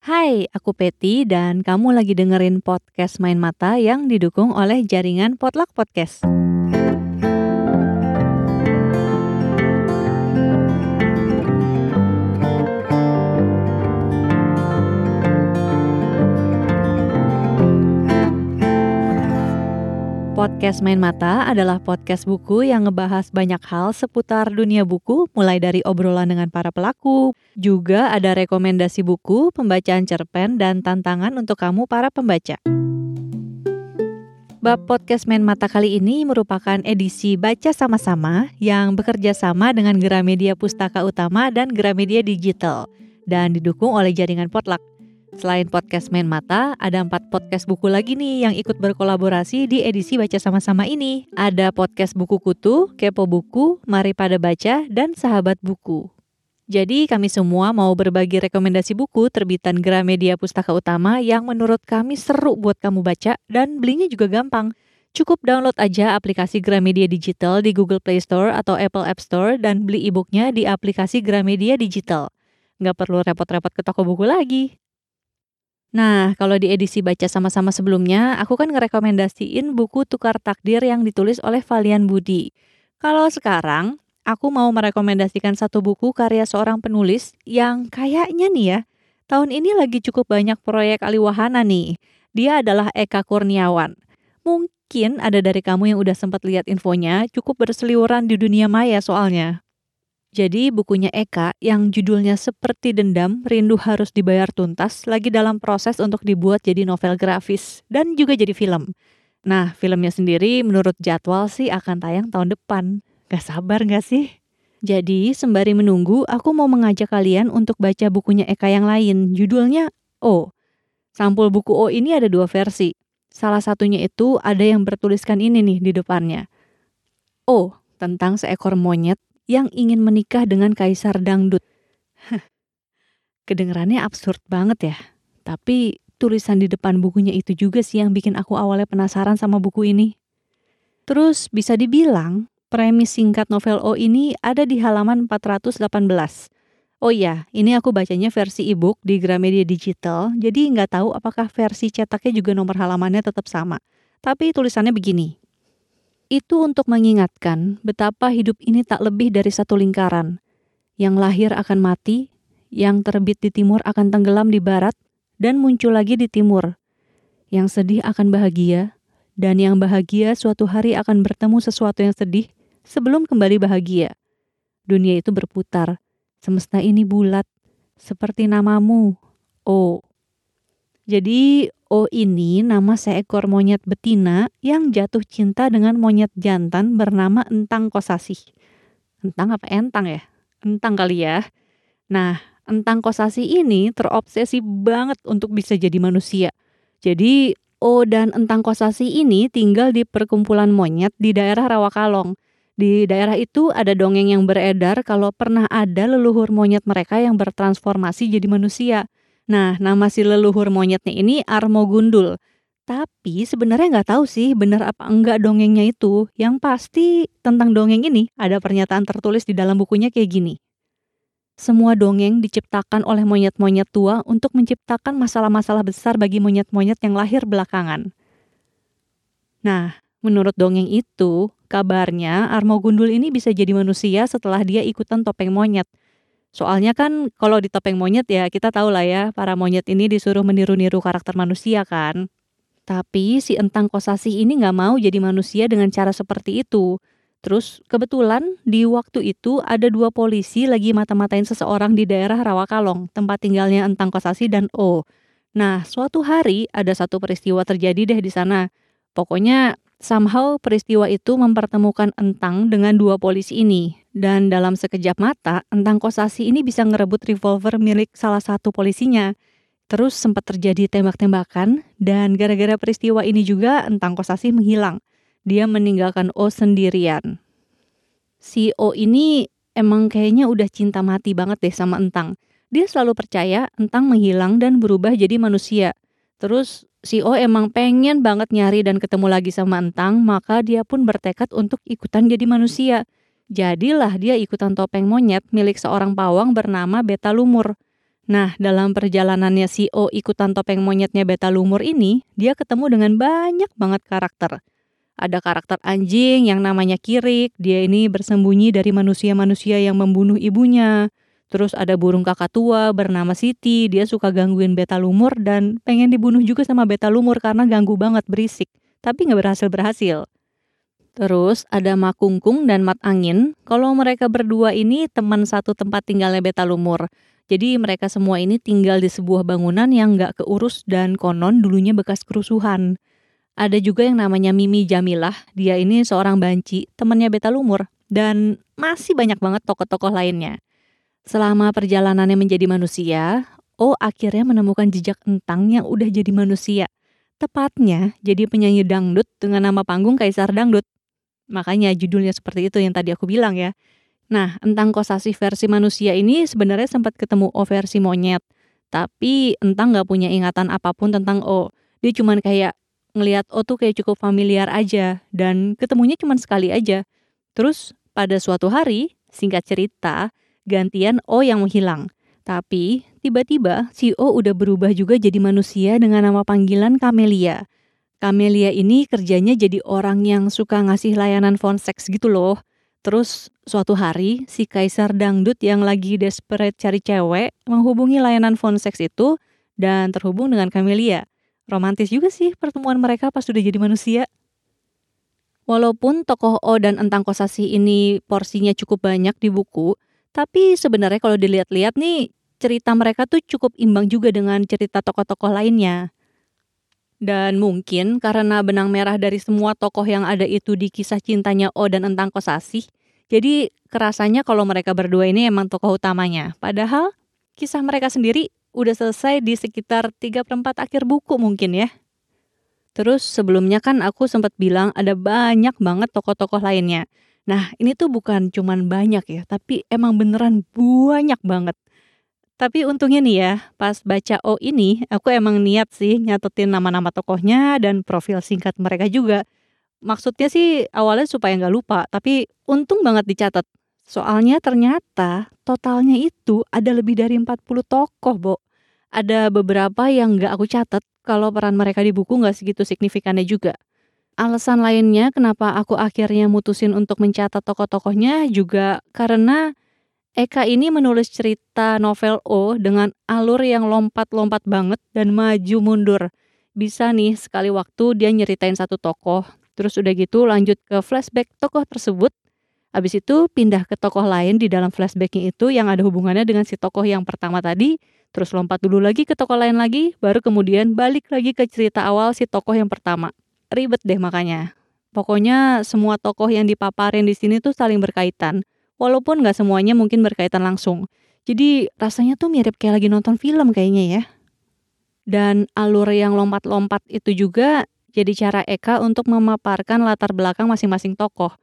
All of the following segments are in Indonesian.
Hai, aku Peti dan kamu lagi dengerin podcast Main Mata yang didukung oleh jaringan Potluck Podcast. Podcast Main Mata adalah podcast buku yang ngebahas banyak hal seputar dunia buku, mulai dari obrolan dengan para pelaku, juga ada rekomendasi buku, pembacaan cerpen, dan tantangan untuk kamu para pembaca. Bab podcast Main Mata kali ini merupakan edisi Baca Sama-sama yang bekerja sama dengan Gramedia Pustaka Utama dan Gramedia Digital dan didukung oleh jaringan Potluck. Selain podcast Main Mata, ada empat podcast buku lagi nih yang ikut berkolaborasi di edisi Baca Sama-sama ini. Ada podcast Buku Kutu, Kepo Buku, Mari Pada Baca, dan Sahabat Buku. Jadi kami semua mau berbagi rekomendasi buku terbitan Gramedia Pustaka Utama yang menurut kami seru buat kamu baca dan belinya juga gampang. Cukup download aja aplikasi Gramedia Digital di Google Play Store atau Apple App Store dan beli e-booknya di aplikasi Gramedia Digital. Nggak perlu repot-repot ke toko buku lagi. Nah, kalau di edisi baca sama-sama sebelumnya, aku kan ngerekomendasiin buku Tukar Takdir yang ditulis oleh Valian Budi. Kalau sekarang, aku mau merekomendasikan satu buku karya seorang penulis yang kayaknya nih ya, tahun ini lagi cukup banyak proyek aliwahana nih. Dia adalah Eka Kurniawan. Mungkin ada dari kamu yang udah sempat lihat infonya, cukup berseliweran di dunia maya soalnya. Jadi bukunya Eka yang judulnya Seperti Dendam, Rindu Harus Dibayar Tuntas lagi dalam proses untuk dibuat jadi novel grafis dan juga jadi film. Nah, filmnya sendiri menurut jadwal sih akan tayang tahun depan. Gak sabar gak sih? Jadi, sembari menunggu, aku mau mengajak kalian untuk baca bukunya Eka yang lain. Judulnya O. Sampul buku O ini ada dua versi. Salah satunya itu ada yang bertuliskan ini nih di depannya. O, tentang seekor monyet yang ingin menikah dengan kaisar dangdut. Kedengerannya absurd banget ya. Tapi tulisan di depan bukunya itu juga sih yang bikin aku awalnya penasaran sama buku ini. Terus bisa dibilang, premis singkat novel O ini ada di halaman 418. Oh iya, ini aku bacanya versi e-book di Gramedia Digital, jadi nggak tahu apakah versi cetaknya juga nomor halamannya tetap sama. Tapi tulisannya begini itu untuk mengingatkan betapa hidup ini tak lebih dari satu lingkaran. Yang lahir akan mati, yang terbit di timur akan tenggelam di barat, dan muncul lagi di timur. Yang sedih akan bahagia, dan yang bahagia suatu hari akan bertemu sesuatu yang sedih sebelum kembali bahagia. Dunia itu berputar, semesta ini bulat, seperti namamu, oh. Jadi O ini nama seekor monyet betina yang jatuh cinta dengan monyet jantan bernama Entang Kosasih. Entang apa entang ya? Entang kali ya. Nah, Entang Kosasih ini terobsesi banget untuk bisa jadi manusia. Jadi, O dan Entang Kosasih ini tinggal di perkumpulan monyet di daerah Rawakalong. Di daerah itu ada dongeng yang beredar kalau pernah ada leluhur monyet mereka yang bertransformasi jadi manusia. Nah, nama si leluhur monyetnya ini Armo Gundul. Tapi sebenarnya nggak tahu sih benar apa enggak dongengnya itu. Yang pasti tentang dongeng ini ada pernyataan tertulis di dalam bukunya kayak gini. Semua dongeng diciptakan oleh monyet-monyet tua untuk menciptakan masalah-masalah besar bagi monyet-monyet yang lahir belakangan. Nah, menurut dongeng itu, kabarnya Armo Gundul ini bisa jadi manusia setelah dia ikutan topeng monyet – Soalnya kan kalau di topeng monyet ya kita tahu lah ya para monyet ini disuruh meniru-niru karakter manusia kan. Tapi si Entang Kosasih ini nggak mau jadi manusia dengan cara seperti itu. Terus kebetulan di waktu itu ada dua polisi lagi mata-matain seseorang di daerah Rawakalong, tempat tinggalnya Entang Kosasih dan O. Nah, suatu hari ada satu peristiwa terjadi deh di sana. Pokoknya somehow peristiwa itu mempertemukan Entang dengan dua polisi ini. Dan dalam sekejap mata, Entang Kosasi ini bisa ngerebut revolver milik salah satu polisinya. Terus sempat terjadi tembak-tembakan, dan gara-gara peristiwa ini juga Entang Kosasi menghilang. Dia meninggalkan O sendirian. Si O ini emang kayaknya udah cinta mati banget deh sama Entang. Dia selalu percaya Entang menghilang dan berubah jadi manusia. Terus si O emang pengen banget nyari dan ketemu lagi sama Entang, maka dia pun bertekad untuk ikutan jadi manusia. Jadilah dia ikutan topeng monyet milik seorang pawang bernama Beta Lumur. Nah, dalam perjalanannya si O ikutan topeng monyetnya Beta Lumur ini, dia ketemu dengan banyak banget karakter. Ada karakter anjing yang namanya Kirik, dia ini bersembunyi dari manusia-manusia yang membunuh ibunya. Terus ada burung kakak tua bernama Siti, dia suka gangguin Beta Lumur dan pengen dibunuh juga sama Beta Lumur karena ganggu banget berisik, tapi nggak berhasil-berhasil. Terus ada Makungkung dan Mat Angin, kalau mereka berdua ini teman satu tempat tinggalnya Beta Lumur. Jadi mereka semua ini tinggal di sebuah bangunan yang nggak keurus dan konon dulunya bekas kerusuhan. Ada juga yang namanya Mimi Jamilah, dia ini seorang banci, temannya Beta Lumur, dan masih banyak banget tokoh-tokoh lainnya. Selama perjalanannya menjadi manusia, O akhirnya menemukan jejak entang yang udah jadi manusia. Tepatnya jadi penyanyi dangdut dengan nama panggung Kaisar Dangdut. Makanya judulnya seperti itu yang tadi aku bilang ya. Nah, Entang Kosasih versi manusia ini sebenarnya sempat ketemu O versi monyet. Tapi Entang nggak punya ingatan apa pun tentang O. Dia cuman kayak ngelihat O tuh kayak cukup familiar aja. Dan ketemunya cuman sekali aja. Terus pada suatu hari, singkat cerita, gantian O yang menghilang. Tapi tiba-tiba si O udah berubah juga jadi manusia dengan nama panggilan Kamelia. Kamelia ini kerjanya jadi orang yang suka ngasih layanan phone sex gitu loh. Terus suatu hari si Kaisar Dangdut yang lagi desperate cari cewek menghubungi layanan phone sex itu dan terhubung dengan Camelia. Romantis juga sih pertemuan mereka pas sudah jadi manusia. Walaupun tokoh O dan Entang Kosasi ini porsinya cukup banyak di buku, tapi sebenarnya kalau dilihat-lihat nih cerita mereka tuh cukup imbang juga dengan cerita tokoh-tokoh lainnya. Dan mungkin karena benang merah dari semua tokoh yang ada itu di kisah cintanya O dan Entang Kosasih, jadi kerasanya kalau mereka berdua ini emang tokoh utamanya. Padahal kisah mereka sendiri udah selesai di sekitar 3 per 4 akhir buku mungkin ya. Terus sebelumnya kan aku sempat bilang ada banyak banget tokoh-tokoh lainnya. Nah ini tuh bukan cuman banyak ya, tapi emang beneran banyak banget. Tapi untungnya nih ya, pas baca O ini, aku emang niat sih nyatetin nama-nama tokohnya dan profil singkat mereka juga. Maksudnya sih awalnya supaya nggak lupa, tapi untung banget dicatat. Soalnya ternyata totalnya itu ada lebih dari 40 tokoh, Bo. Ada beberapa yang nggak aku catat kalau peran mereka di buku nggak segitu signifikannya juga. Alasan lainnya kenapa aku akhirnya mutusin untuk mencatat tokoh-tokohnya juga karena Eka ini menulis cerita novel O dengan alur yang lompat-lompat banget dan maju mundur. Bisa nih sekali waktu dia nyeritain satu tokoh, terus udah gitu lanjut ke flashback tokoh tersebut. Habis itu pindah ke tokoh lain di dalam flashbacknya itu yang ada hubungannya dengan si tokoh yang pertama tadi, terus lompat dulu lagi ke tokoh lain lagi, baru kemudian balik lagi ke cerita awal si tokoh yang pertama. Ribet deh makanya. Pokoknya semua tokoh yang dipaparin di sini tuh saling berkaitan walaupun nggak semuanya mungkin berkaitan langsung. Jadi rasanya tuh mirip kayak lagi nonton film kayaknya ya. Dan alur yang lompat-lompat itu juga jadi cara Eka untuk memaparkan latar belakang masing-masing tokoh.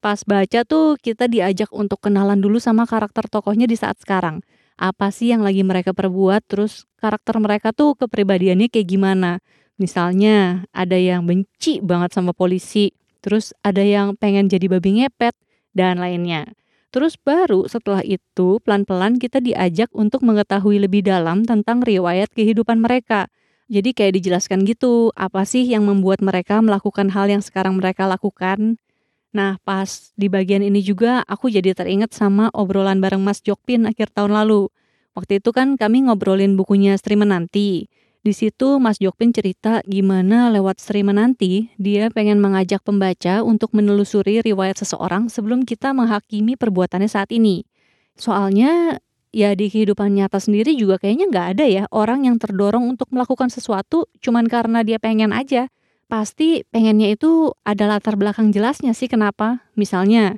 Pas baca tuh kita diajak untuk kenalan dulu sama karakter tokohnya di saat sekarang. Apa sih yang lagi mereka perbuat, terus karakter mereka tuh kepribadiannya kayak gimana. Misalnya ada yang benci banget sama polisi, terus ada yang pengen jadi babi ngepet, dan lainnya. Terus baru setelah itu pelan-pelan kita diajak untuk mengetahui lebih dalam tentang riwayat kehidupan mereka. Jadi kayak dijelaskan gitu, apa sih yang membuat mereka melakukan hal yang sekarang mereka lakukan. Nah pas di bagian ini juga aku jadi teringat sama obrolan bareng Mas Jokpin akhir tahun lalu. Waktu itu kan kami ngobrolin bukunya Sri Menanti. Di situ Mas Jokpin cerita gimana lewat Sri Menanti, dia pengen mengajak pembaca untuk menelusuri riwayat seseorang sebelum kita menghakimi perbuatannya saat ini. Soalnya ya di kehidupan nyata sendiri juga kayaknya nggak ada ya orang yang terdorong untuk melakukan sesuatu cuman karena dia pengen aja. Pasti pengennya itu ada latar belakang jelasnya sih kenapa. Misalnya,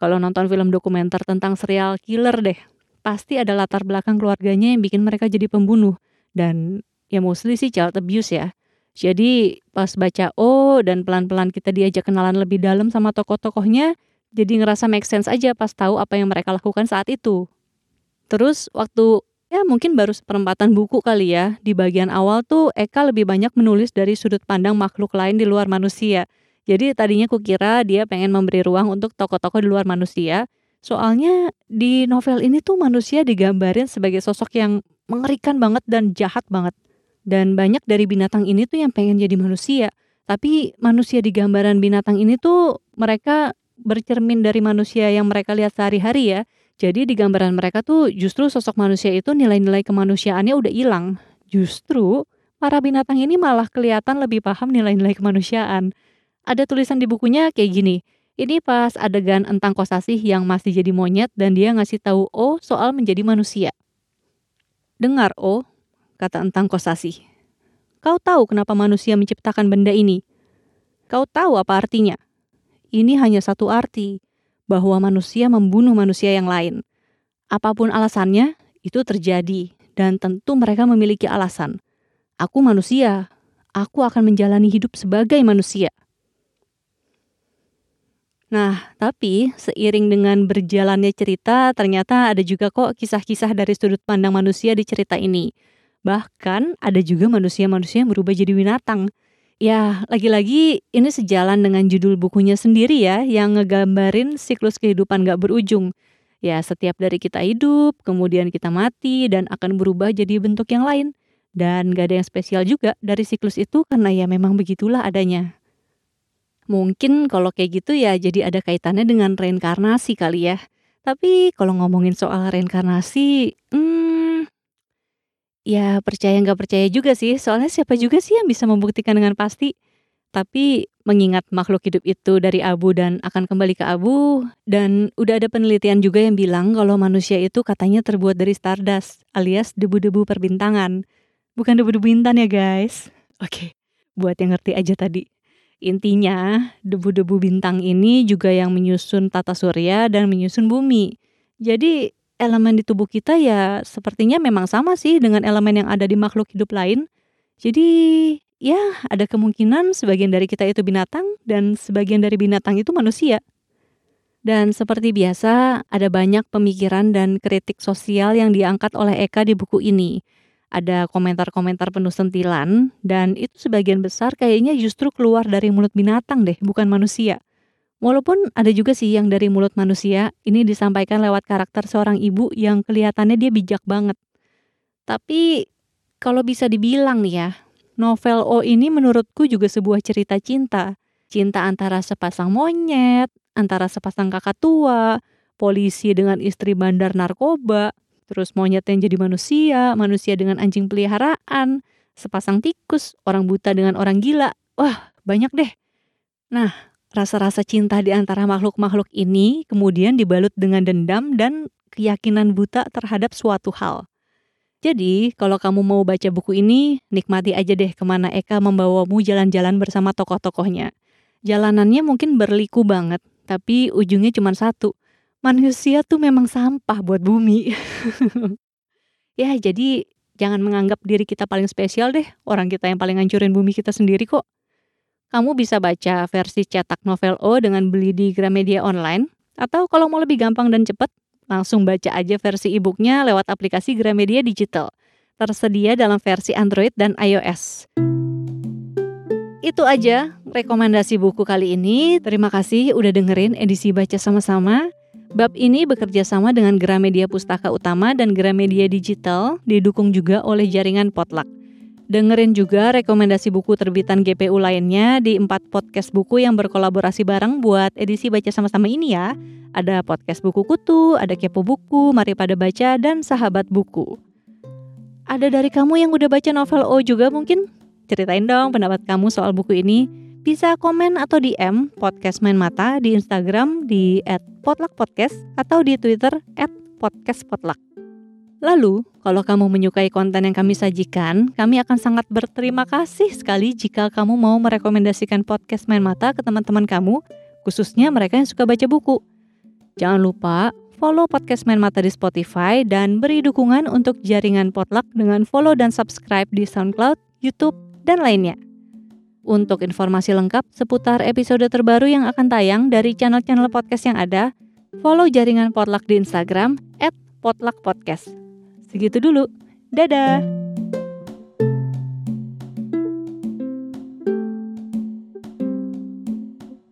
kalau nonton film dokumenter tentang serial killer deh, pasti ada latar belakang keluarganya yang bikin mereka jadi pembunuh. Dan ya mostly sih child abuse ya. Jadi pas baca oh dan pelan-pelan kita diajak kenalan lebih dalam sama tokoh-tokohnya, jadi ngerasa make sense aja pas tahu apa yang mereka lakukan saat itu. Terus waktu ya mungkin baru seperempatan buku kali ya, di bagian awal tuh Eka lebih banyak menulis dari sudut pandang makhluk lain di luar manusia. Jadi tadinya kukira dia pengen memberi ruang untuk tokoh-tokoh di luar manusia, soalnya di novel ini tuh manusia digambarin sebagai sosok yang mengerikan banget dan jahat banget. Dan banyak dari binatang ini tuh yang pengen jadi manusia. Tapi manusia di gambaran binatang ini tuh mereka bercermin dari manusia yang mereka lihat sehari-hari ya. Jadi di gambaran mereka tuh justru sosok manusia itu nilai-nilai kemanusiaannya udah hilang. Justru para binatang ini malah kelihatan lebih paham nilai-nilai kemanusiaan. Ada tulisan di bukunya kayak gini. Ini pas adegan entang kosasih yang masih jadi monyet dan dia ngasih tahu O soal menjadi manusia. Dengar O, kata Entang Kosasi. Kau tahu kenapa manusia menciptakan benda ini? Kau tahu apa artinya? Ini hanya satu arti, bahwa manusia membunuh manusia yang lain. Apa pun alasannya, itu terjadi, dan tentu mereka memiliki alasan. Aku manusia, aku akan menjalani hidup sebagai manusia. Nah, tapi seiring dengan berjalannya cerita, ternyata ada juga kok kisah-kisah dari sudut pandang manusia di cerita ini. Bahkan ada juga manusia-manusia yang berubah jadi binatang. Ya, lagi-lagi ini sejalan dengan judul bukunya sendiri ya, yang ngegambarin siklus kehidupan gak berujung. Ya, setiap dari kita hidup, kemudian kita mati, dan akan berubah jadi bentuk yang lain. Dan gak ada yang spesial juga dari siklus itu karena ya memang begitulah adanya. Mungkin kalau kayak gitu ya jadi ada kaitannya dengan reinkarnasi kali ya. Tapi kalau ngomongin soal reinkarnasi, hmm, ya percaya nggak percaya juga sih. Soalnya siapa juga sih yang bisa membuktikan dengan pasti. Tapi mengingat makhluk hidup itu dari abu dan akan kembali ke abu, dan udah ada penelitian juga yang bilang kalau manusia itu katanya terbuat dari stardust alias debu-debu perbintangan. Bukan debu-debu intan ya guys. Oke, buat yang ngerti aja tadi. Intinya, debu-debu bintang ini juga yang menyusun tata surya dan menyusun bumi. Jadi, elemen di tubuh kita ya sepertinya memang sama sih dengan elemen yang ada di makhluk hidup lain. Jadi, ya ada kemungkinan sebagian dari kita itu binatang dan sebagian dari binatang itu manusia. Dan seperti biasa, ada banyak pemikiran dan kritik sosial yang diangkat oleh Eka di buku ini ada komentar-komentar penuh sentilan dan itu sebagian besar kayaknya justru keluar dari mulut binatang deh, bukan manusia. Walaupun ada juga sih yang dari mulut manusia, ini disampaikan lewat karakter seorang ibu yang kelihatannya dia bijak banget. Tapi kalau bisa dibilang nih ya, novel O ini menurutku juga sebuah cerita cinta. Cinta antara sepasang monyet, antara sepasang kakak tua, polisi dengan istri bandar narkoba, terus monyet yang jadi manusia, manusia dengan anjing peliharaan, sepasang tikus, orang buta dengan orang gila. Wah, banyak deh. Nah, rasa-rasa cinta di antara makhluk-makhluk ini kemudian dibalut dengan dendam dan keyakinan buta terhadap suatu hal. Jadi, kalau kamu mau baca buku ini, nikmati aja deh ke mana Eka membawamu jalan-jalan bersama tokoh-tokohnya. Jalanannya mungkin berliku banget, tapi ujungnya cuma satu – manusia tuh memang sampah buat bumi. ya, jadi jangan menganggap diri kita paling spesial deh, orang kita yang paling ngancurin bumi kita sendiri kok. Kamu bisa baca versi cetak novel O dengan beli di Gramedia Online, atau kalau mau lebih gampang dan cepat, langsung baca aja versi e-booknya lewat aplikasi Gramedia Digital. Tersedia dalam versi Android dan iOS. Itu aja rekomendasi buku kali ini. Terima kasih udah dengerin edisi baca sama-sama. Bab ini bekerja sama dengan Gramedia Pustaka Utama dan Gramedia Digital, didukung juga oleh jaringan Potluck. Dengerin juga rekomendasi buku terbitan GPU lainnya di empat podcast buku yang berkolaborasi bareng buat edisi baca sama-sama ini ya. Ada podcast buku kutu, ada kepo buku, mari pada baca, dan sahabat buku. Ada dari kamu yang udah baca novel O juga mungkin? Ceritain dong pendapat kamu soal buku ini. Bisa komen atau DM podcast main mata di Instagram di @potluckpodcast atau di Twitter @podcastpotluck. Lalu, kalau kamu menyukai konten yang kami sajikan, kami akan sangat berterima kasih sekali jika kamu mau merekomendasikan podcast Main Mata ke teman-teman kamu, khususnya mereka yang suka baca buku. Jangan lupa follow podcast Main Mata di Spotify dan beri dukungan untuk jaringan Potluck dengan follow dan subscribe di SoundCloud, YouTube, dan lainnya. Untuk informasi lengkap seputar episode terbaru yang akan tayang dari channel-channel podcast yang ada, follow jaringan Potluck di Instagram @potluckpodcast. Segitu dulu. Dadah.